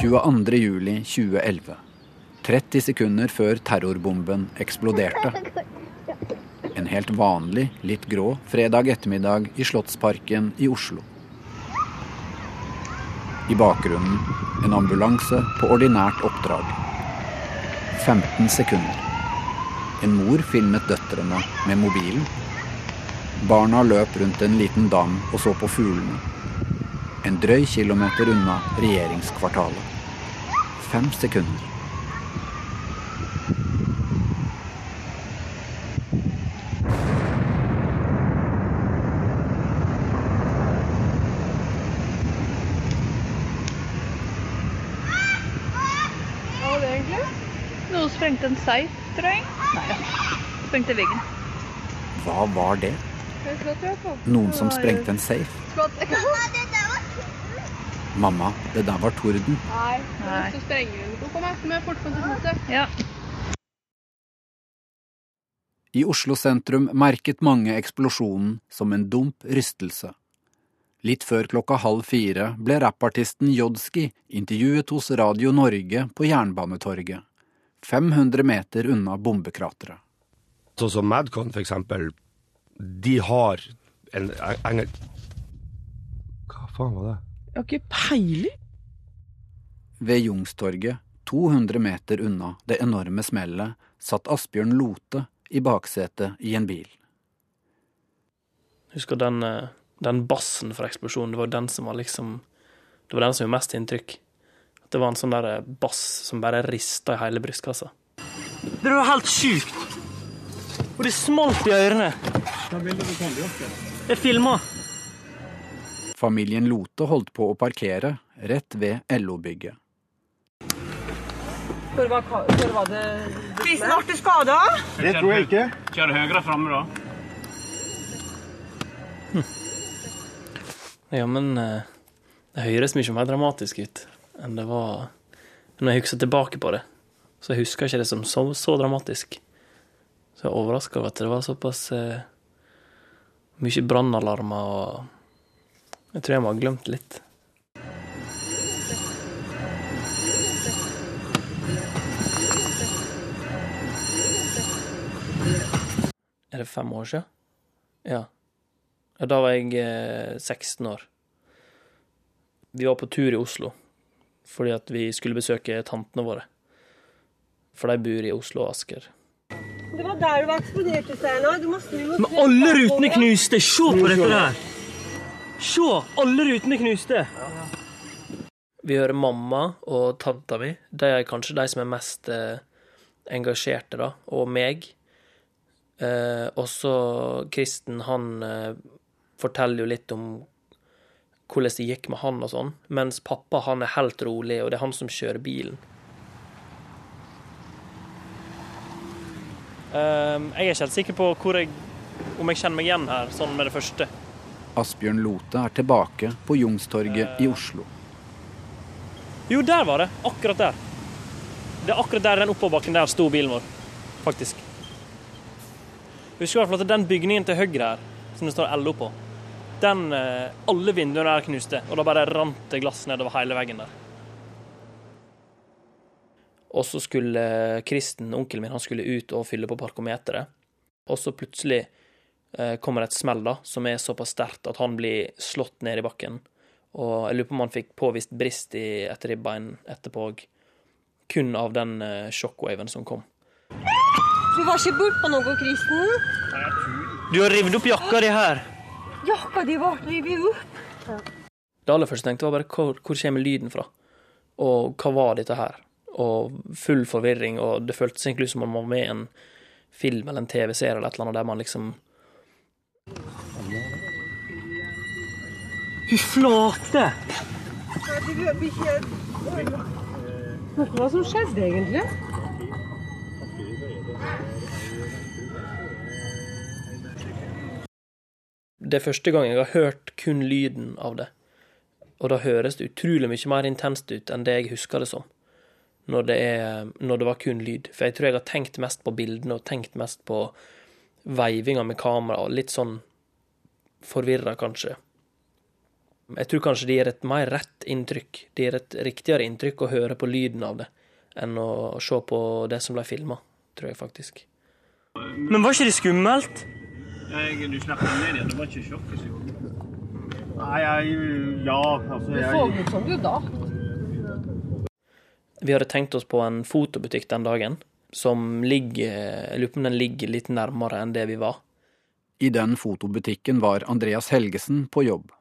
22. juli 2011. 30 sekunder før terrorbomben eksploderte. En helt vanlig, litt grå fredag ettermiddag i Slottsparken i Oslo. I bakgrunnen en ambulanse på ordinært oppdrag. 15 sekunder. En mor filmet døtrene med mobilen. Barna løp rundt en liten dam og så på fuglene. En drøy kilometer unna regjeringskvartalet. Fem sekunder. Noen sprengte en seif, tror jeg. Nei ja. Sprengte veggen. Hva var det? Noen som sprengte en safe? Mamma, det der var torden. Nei. Nei. Så sprenger hun. Kom her, som er jeg fort få til. Ja. I Oslo sentrum merket mange eksplosjonen som en dump rystelse. Litt før klokka halv fire ble rappartisten Jodski intervjuet hos Radio Norge på Jernbanetorget, 500 meter unna bombekrateret. Sånn som Madcon, for eksempel, de har en engel... Hva faen var det? Jeg har ikke peiling. Ved Jungstorget, 200 meter unna det enorme smellet, satt Asbjørn Lote i baksetet i en bil. Husker den, eh, den bassen fra eksplosjonen. Det var den som var liksom Det var den som gjorde mest inntrykk. At det var en sånn der eh, bass som bare rista i hele brystkassa. Det var helt sjukt. Og det smalt i ørene. Jeg filma. Familien Lote holdt på å parkere rett ved LO-bygget. Hvor var, hvor var det Kristen ble skada? Det tror jeg ikke. Kjør høyre framme, da. Ja, men eh, det høres mye mer dramatisk ut enn det var når jeg husker tilbake på det. Så jeg husker ikke det som så, så dramatisk. Så jeg er overraska over at det var såpass eh, mye brannalarmer og Jeg tror jeg må ha glemt litt. Er det fem år siden? Ja. Ja, Da var jeg eh, 16 år. Vi var på tur i Oslo fordi at vi skulle besøke tantene våre. For de bor i Oslo og Asker. Det var der du var eksplodert, Steinar. Du må snu Men alle rutene knuste! Se på dette der! Se! Alle rutene knuste! Vi hører mamma og tanta mi. De er kanskje de som er mest eh, engasjerte, da. Og meg. Eh, også Kristen, han eh, forteller jo litt om hvordan det gikk med han og sånn. Mens pappa, han er helt rolig, og det er han som kjører bilen. Eh, jeg er ikke helt sikker på hvor jeg, om jeg kjenner meg igjen her, sånn med det første. Asbjørn Lote er tilbake på Jungstorget i Oslo. Jo, der var det. Akkurat der. Det er akkurat der den oppoverbakken der sto bilen vår, faktisk. Husker i hvert fall at den bygningen til høyre her, som det står LO på, den eh, Alle vinduene der knuste, og da bare rant det glass nedover hele veggen der. Og så skulle Kristen, onkelen min, han skulle ut og fylle på parkometeret. Og så plutselig eh, kommer et smell da, som er såpass sterkt at han blir slått ned i bakken. Og jeg lurer på om han fikk påvist brist i et ribbein etterpå òg. Kun av den sjokkwaven shockwaven som kom. Du var ikke bortpå noe, Kristen. Du har revet opp jakka di her! Jakka di ble revet opp. Det aller første jeg tenkte, var bare hvor, hvor kommer lyden fra? Og hva var dette her? Og full forvirring, og det føltes egentlig ut som om man var med i en film eller en TV-serie eller et eller annet der man liksom Fy flate! Hva som skjedde egentlig? Det er første gang jeg har hørt kun lyden av det. Og da høres det utrolig mye mer intenst ut enn det jeg husker det som. Når det, er, når det var kun lyd. For jeg tror jeg har tenkt mest på bildene og tenkt mest på veivinga med kamera, og litt sånn forvirra, kanskje. Jeg tror kanskje det gir et mer rett inntrykk. Det gir et riktigere inntrykk å høre på lyden av det, enn å se på det som ble filma, tror jeg faktisk. Men var ikke det skummelt? Jeg, du den ned igjen, det var ikke sjokket som gjorde det. Nei, jeg Ja, altså Du jeg, som du da. Vi hadde tenkt oss på en fotobutikk den dagen, som ligger Jeg lurer på om den ligger litt nærmere enn det vi var. I den fotobutikken var Andreas Helgesen på jobb.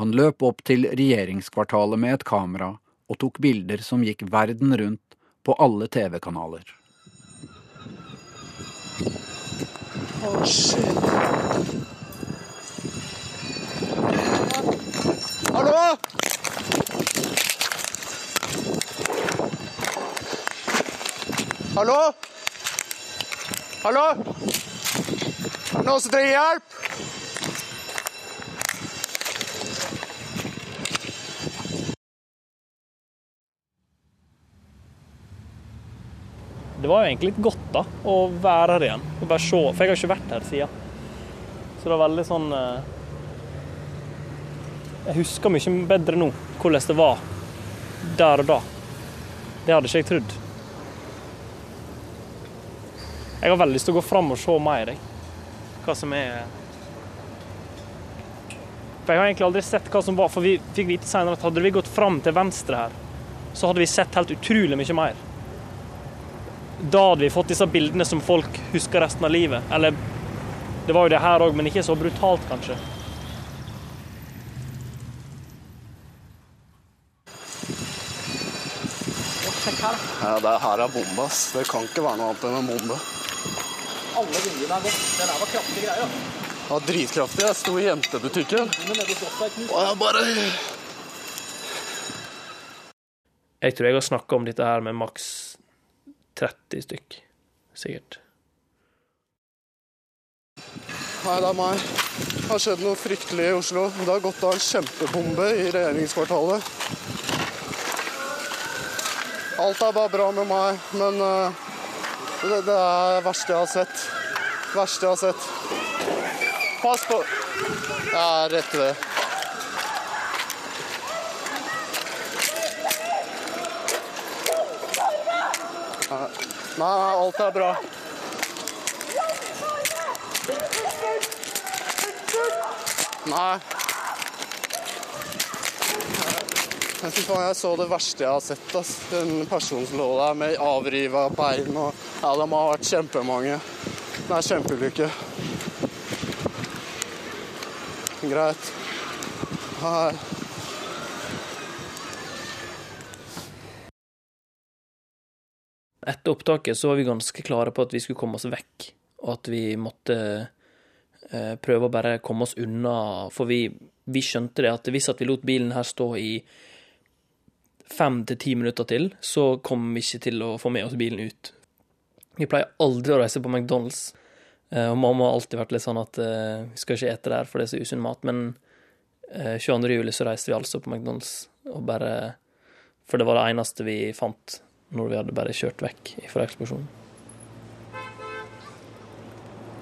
Han løp opp til regjeringskvartalet med et kamera og tok bilder som gikk verden rundt på alle TV-kanaler. Hallo? Hallo? Hallo? Er det noen som trenger hjelp? Det var jo egentlig litt godt da, å være her igjen og bare se, for jeg har ikke vært her siden. Så det var veldig sånn eh, Jeg husker mye bedre nå hvordan det var der og da. Det hadde ikke jeg trodd. Jeg har veldig lyst til å gå fram og se mer, jeg. Hva som er For jeg har egentlig aldri sett hva som var, for vi fikk vite senere at hadde vi gått fram til venstre her, så hadde vi sett helt utrolig mye mer da hadde vi fått disse bildene som folk husker resten av livet. Eller det var jo det her òg, men ikke så brutalt, kanskje. Ja, det her er bombe, ass. Det kan ikke være noe annet enn en bombe. Alle vinduene er gått. Det der var kraftige greier. Ja, dritkraftig. Jeg sto i jentebutikken. Og jeg bare Jeg tror jeg har snakka om dette her med maks 30 stykk, sikkert. Nei, det er meg. Det har skjedd noe fryktelig i Oslo. Det har gått av en kjempebombe i regjeringskvartalet. Alt er bare bra med meg, men eh, det, det er det verste jeg har sett. Det Verste jeg har sett. Pass på Ja, rett ved. Nei, nei, alt er bra. Nei. Jeg, jeg så det verste jeg har sett. Ass. Den personen som lå der med avriva bein og Ja, de har vært kjempemange. Det er kjempeulykke. Greit. Her. Etter opptaket så var vi ganske klare på at vi skulle komme oss vekk, og at vi måtte eh, prøve å bare komme oss unna. For vi, vi skjønte det at hvis at vi lot bilen her stå i fem til ti minutter til, så kom vi ikke til å få med oss bilen ut. Vi pleier aldri å reise på McDonald's, eh, og mamma har alltid vært litt sånn at eh, vi skal ikke ete der, for det er så usunn mat. Men eh, 22. juli så reiste vi altså på McDonald's, og bare For det var det eneste vi fant når vi hadde bare kjørt vekk fra eksplosjonen.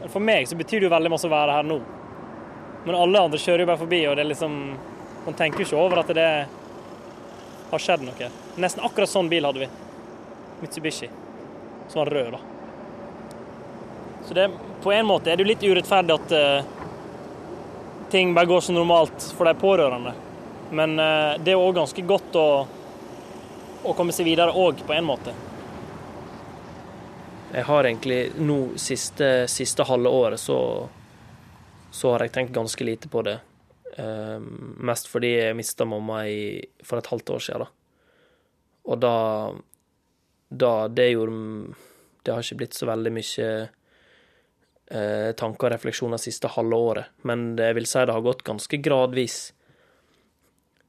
For meg så betyr det jo veldig masse å være her nå. Men alle andre kjører jo bare forbi, og det er liksom Man tenker jo ikke over at det har skjedd noe. Nesten akkurat sånn bil hadde vi. Mitsubishi. Som var rød, da. Så det, på en måte er det jo litt urettferdig at uh, ting bare går som normalt for de pårørende. Men uh, det er òg ganske godt å å komme seg videre òg, på en måte. Jeg har egentlig nå siste, siste halve året så, så har jeg tenkt ganske lite på det. Um, mest fordi jeg mista mamma i, for et halvt år siden. Da. Og da, da Det gjorde Det har ikke blitt så veldig mye eh, tanker og refleksjoner siste halve året, men det vil si det har gått ganske gradvis.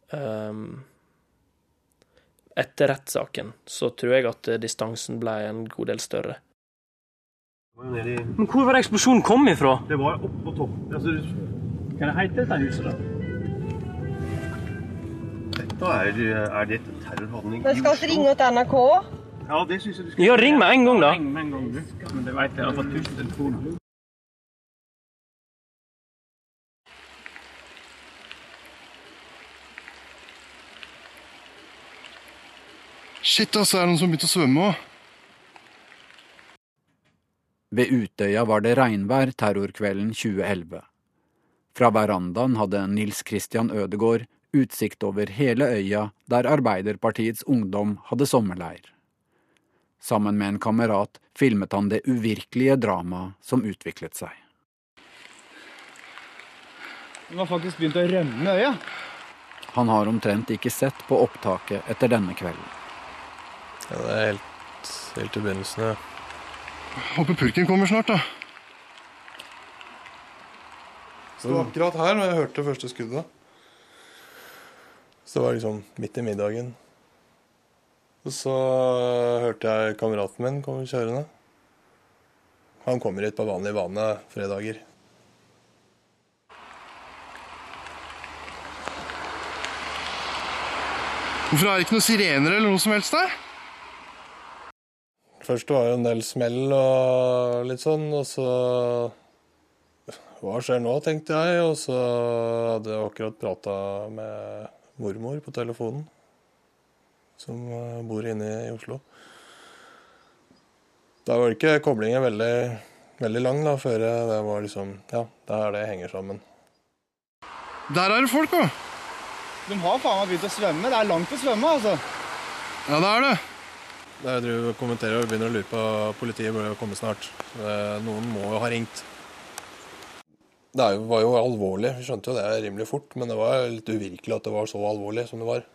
Um, etter rettssaken så tror jeg at distansen ble en god del større. Men hvor var det eksplosjonen kom ifra? Det var oppe på topp. Altså, kan det hete dette huset, da? Dette er, er det et terrorhandling Men skal vi ringe til NRK? Ja, det syns jeg du skal gjøre. Ja, ring meg en gang, da. Ring meg en gang, du. Men det veit jeg, jeg har fått tusen telefoner. Shit, ass, det er noen som har begynt å svømme òg. Ved Utøya var det regnvær terrorkvelden 2011. Fra verandaen hadde Nils Christian Ødegård utsikt over hele øya der Arbeiderpartiets ungdom hadde sommerleir. Sammen med en kamerat filmet han det uvirkelige dramaet som utviklet seg. Den har faktisk begynt å rømme øya. Han har omtrent ikke sett på opptaket etter denne kvelden. Ja, det er helt, helt i begynnelsen, ja. Håper purken kommer snart, da. Sto akkurat her når jeg hørte første skuddet. Så det var liksom midt i middagen. Og så hørte jeg kameraten min komme kjørende. Han kommer hit på vanlig vane fredager. Hvorfor er det ikke noen sirener eller noe som helst der? Først var det en del smell og litt sånn, og så Hva skjer nå, tenkte jeg, og så hadde jeg akkurat prata med mormor på telefonen, som eh, bor inne i Oslo. Da var ikke koblingen veldig, veldig lang, da, før det var liksom Ja, det er det henger sammen. Der er det folk, da. De har faen meg begynt å svømme. Det er langt å svømme, altså. Ja, det er det. Jeg driver og kommenterer og begynner å lure på Politiet bør jo komme snart. Noen må jo ha ringt. Det var jo alvorlig. Vi skjønte jo det rimelig fort, men det var litt uvirkelig at det var så alvorlig som det var.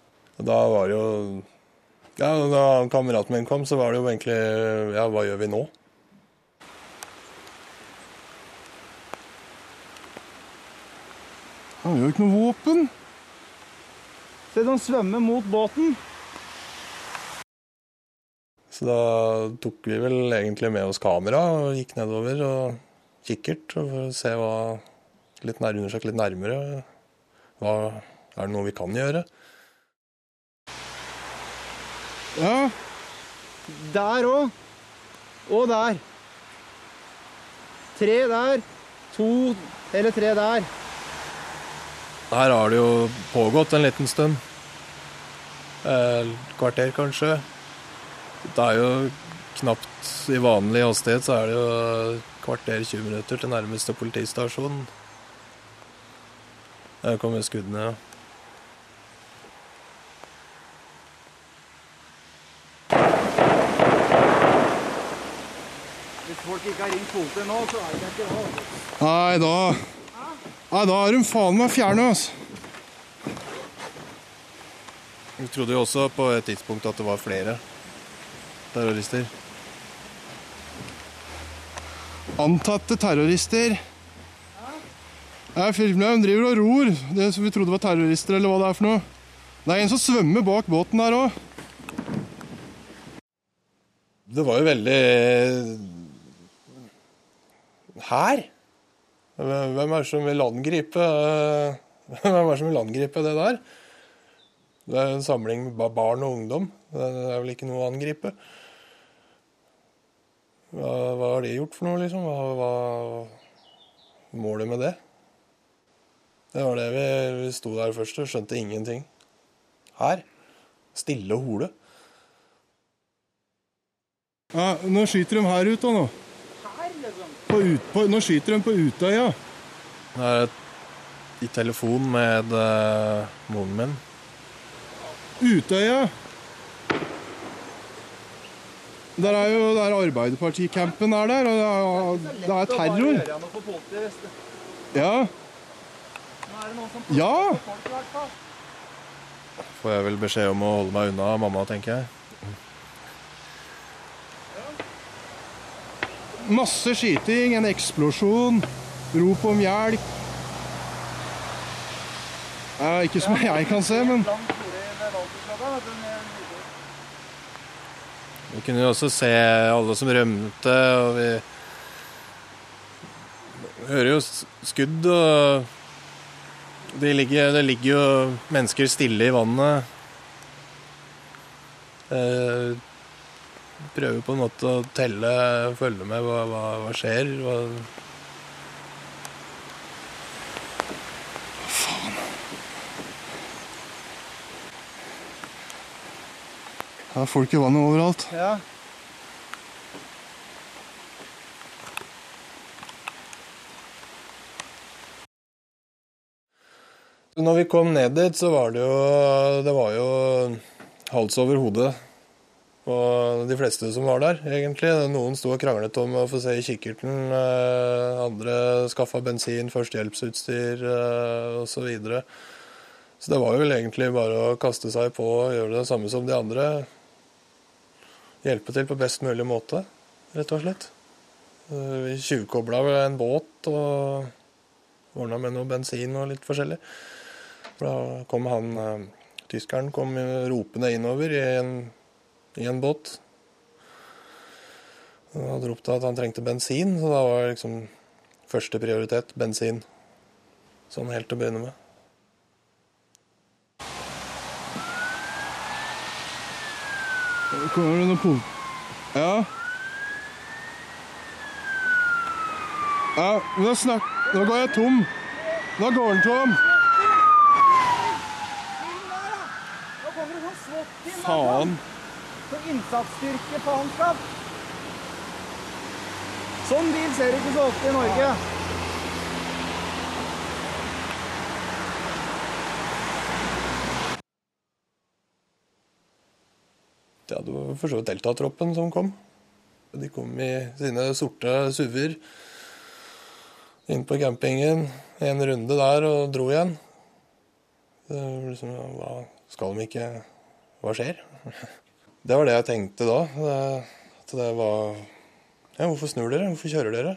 Og da var det jo Ja, da kameraten min kom, så var det jo egentlig Ja, hva gjør vi nå? Han har jo ikke noe våpen. Se, de svømmer mot båten. Så da tok vi vel egentlig med oss kamera og gikk nedover og kikkert for å se hva litt nær, undersøke litt nærmere. Hva, er det noe vi kan gjøre? Ja. Der òg. Og der. Tre der. To eller tre der. Her har det jo pågått en liten stund. Eh, kvarter, kanskje. Det er jo knapt i vanlig hastighet, så er det jo kvarter 20 minutter til nærmeste politistasjon. Der kommer skuddene, ja. Folk ikke har ringt politiet nå, så er det ikke det. Nei, da Nei, da er de faen meg fjerne, altså. Vi trodde jo også på et tidspunkt at det var flere terrorister. Antatte terrorister. Jeg filmer dem driver og ror. Det som vi trodde var terrorister, eller hva det er for noe. Det er en som svømmer bak båten der òg. Det var jo veldig Her? Hvem er det som vil angripe Hvem er det som vil angripe det der? Det er en samling med barn og ungdom. Det er vel ikke noe å angripe. Hva, hva har de gjort for noe, liksom? Hva, hva målet med det? Det var det vi, vi sto der først og skjønte ingenting. Her. Stille og hole. Ja, nå skyter de her ute nå. På ut, på, nå skyter de på Utøya. Jeg er i telefon med uh, moren min. Utøya. Der er jo der Arbeiderparticampen er der, og det er, det er terror. Ja. Ja! Får jeg vel beskjed om å holde meg unna mamma, tenker jeg. Masse skyting, en eksplosjon, rop om hjelp. Eh, ikke som jeg kan se, men Vi kunne jo også se alle som rømte, og vi hører jo skudd, og det ligger, det ligger jo mennesker stille i vannet. Eh, prøver på en måte å telle, følge med hva, hva, hva skjer. Hva... Det er folk i vannet overalt. Ja. Når vi kom ned dit, så var det jo Det var jo hals over hodet på de fleste som var der, egentlig. Noen sto og kranglet om å få se i kikkerten. eh, Andre skaffa bensin, førstehjelpsutstyr eh, osv. Så, videre. så det var jo vel egentlig bare å kaste seg på og gjøre det samme som de andre. Hjelpe til på best mulig måte, rett og slett. Eh, Vi tjuvkobla en båt og ordna med noe bensin og litt forskjellig. For da kom han tyskeren kom ropende innover i en, i en båt. Han hadde ropt at han trengte bensin, så da var liksom første prioritet bensin. Sånn helt til å begynne med. Kommer det noen pol... Ja. Ja, men nå snakk... Nå går jeg tom. Nå går den tom. Sånn. Faen. Så innsatsstyrke på håndskap. Sånn bil ser du ikke så ofte i Norge. Det var for så vidt Delta-troppen som kom. De kom i sine sorte SUV-er inn på campingen, en runde der og dro igjen. Det liksom, hva skal de ikke Hva skjer? Det var det jeg tenkte da. At det var Ja, hvorfor snur dere? Hvorfor kjører dere?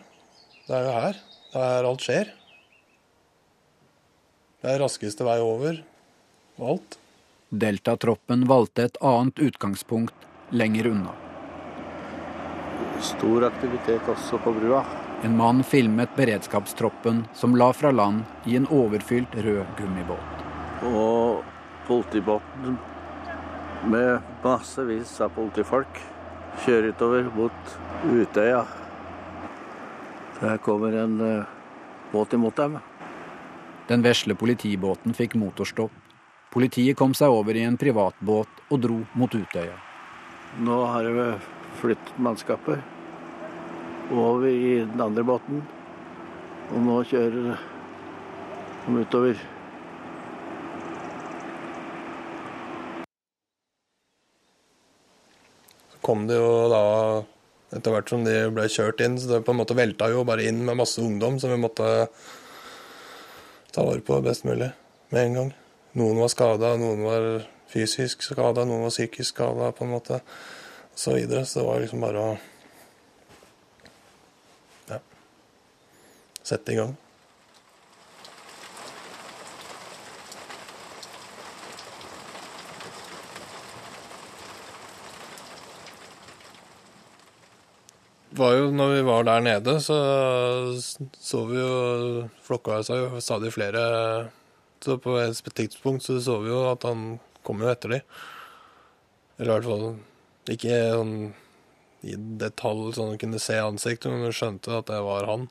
Det er jo her. Det er her alt skjer. Det er raskeste vei over. Og alt. Deltatroppen valgte et annet utgangspunkt lenger unna. Stor aktivitet også på brua. En mann filmet beredskapstroppen som la fra land i en overfylt rød gummibåt. Og politibåten med massevis av politifolk kjører utover mot Utøya. Der kommer en eh, båt imot dem. Den vesle politibåten fikk motorstopp. Politiet kom seg over i en privatbåt og dro mot Utøya. Nå har vi flyttet mannskapet over i den andre båten. Og nå kjører de utover. Kom det jo da etter hvert som de ble kjørt inn, så det på en måte velta jo bare inn med masse ungdom som vi måtte ta vare på best mulig med en gang. Noen var skada, noen var fysisk skada, noen var psykisk skada på en måte, og så videre. Så det var liksom bare å ja, sette i gang. Var jo, når vi var der nede, så så vi jo Flokka seg jo stadig flere. Så på et tidspunkt så så vi jo at han kom jo etter de. Eller i hvert fall ikke sånn i detalj sånn at kunne se ansiktet, men vi skjønte at det var han.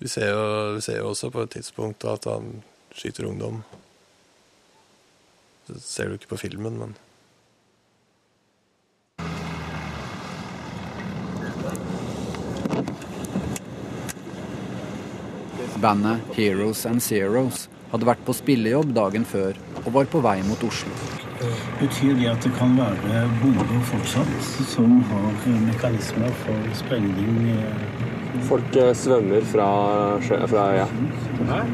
Vi ser jo, vi ser jo også på et tidspunkt at han skyter ungdom. Det ser du ikke på filmen, men Bandet Heroes and Zeros hadde vært på spillejobb dagen før og var på vei mot Oslo. Betyr det at det kan være bomber fortsatt som har mekanismer for sprengning? eh, Folk eh, svømmer fra, sjø, fra ja.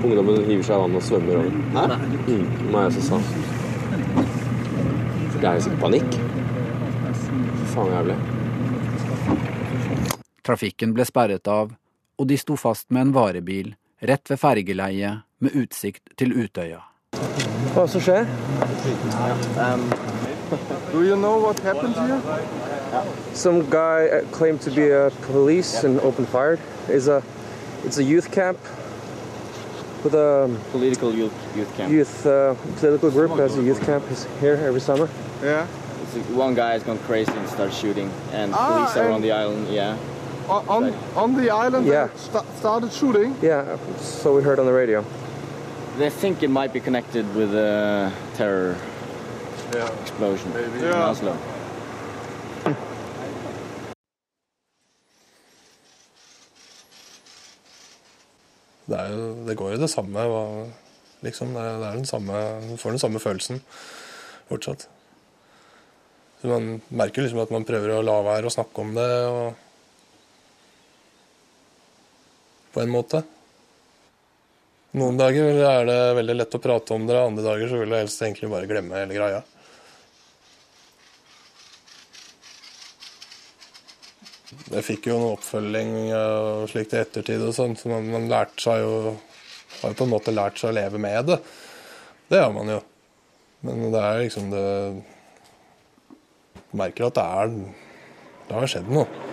Ungdommen hiver seg i vannet og svømmer over. Hæ? Mm, det var jeg også sa. Det er jo sikkert panikk. Faen jævlig. Trafikken ble sperret av, og de sto fast med en varebil rett ved fergeleiet med utsikt til Utøya. Hva som skjer? Do you know what happened here? Some guy uh, claimed to be a police and opened fire. It's a, it's a youth camp with a Political youth, youth camp. youth uh, political group has a youth camp is here every summer. Yeah. It's- One guy has gone crazy and started shooting, and Ah, police are on the island. Yeah. On, on, the island Yeah. sta- started shooting. Yeah, so we heard on the radio. They think it might be connected with a terror explosion in Yeah. Oslo. Det, er jo, det går jo det samme. Liksom, det, er- det er den samme, du får den samme følelsen fortsatt. Så Man merker liksom at man prøver å la være å snakke om det. Og en måte. Noen dager er det veldig lett å prate om det, andre dager så vil jeg helst egentlig bare glemme hele greia. Jeg fikk jo noe oppfølging og slikt i ettertid, og sånn, så man, man lærte seg jo har på en måte lært seg å leve med det. Det gjør man jo. Men det er liksom det merker at det er Det har skjedd noe.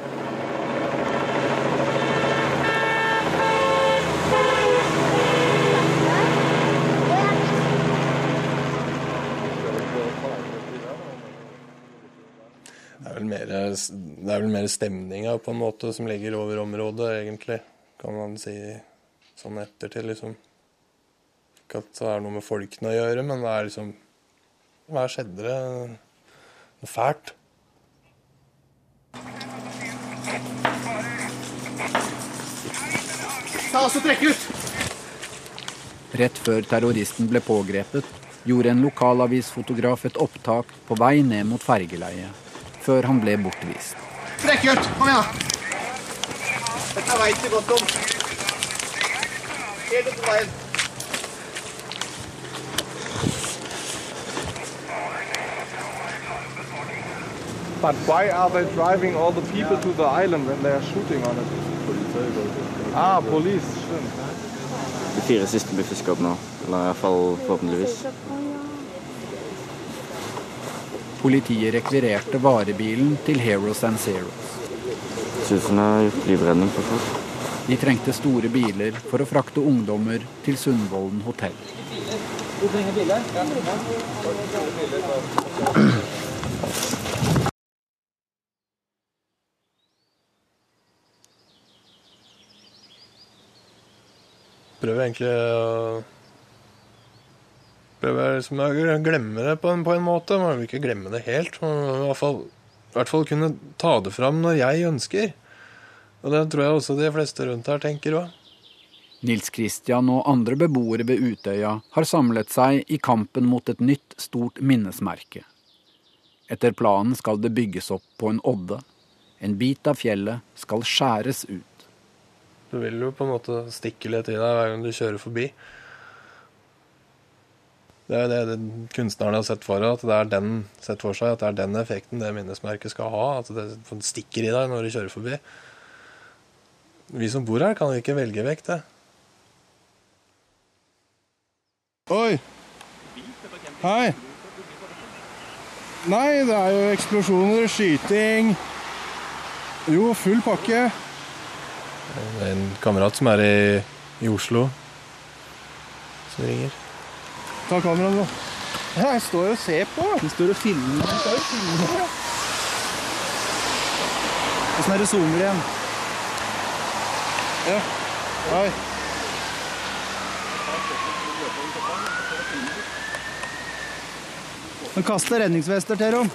Det er vel mer stemninga på en måte som ligger over området, egentlig, kan man si sånn ettertid, liksom. Ikke at det er noe med folkene å gjøre, men det er liksom Hva skjedde det? Noe fælt. Ta oss og trekk ut! Rett før terroristen ble pågrepet, gjorde en lokalavisfotograf et opptak på vei ned mot fergeleiet, før han ble bortvist. Frekkjørt! Kom igjen, da! Dette veit vi godt om. Helt opp på veien. But why are they driving all the people to the island when they are shooting on it? Ah, police. De fire siste blir fiska opp nå. Eller iallfall forhåpentligvis. Politiet rekvirerte varebilen til Heroes and Zeros. De har gjort livredning for folk. De trengte store biler for å frakte ungdommer til Sundvolden hotell. Du trenger biler? Prøver egentlig å Prøver liksom å glemme det på en, på en måte. Man vil ikke glemme det helt. Man i hvert fall, i hvert fall kunne ta det fram når jeg ønsker. Og det tror jeg også de fleste rundt her tenker òg. Nils Kristian og andre beboere ved Utøya har samlet seg i kampen mot et nytt, stort minnesmerke. Etter planen skal det bygges opp på en odde. En bit av fjellet skal skjæres ut. Du vil jo på en måte stikke litt i deg hver gang du kjører forbi. Det er det, det kunstnerne har sett for at det er den, sett for seg at det er den effekten det minnesmerket skal ha. At det stikker i deg når du kjører forbi. Vi som bor her, kan ikke velge vekk det. Oi! Hei! Nei, det er jo eksplosjoner, skyting Jo, full pakke. Det er en kamerat som er i, i Oslo, som ringer. Ta kameraet nå. Ja, jeg står og ser på. Du står og filmer. Jeg står og filmer. Åssen er det zoomer igjen? Ja. Hei. Nå kaster redningsvester, til Teron.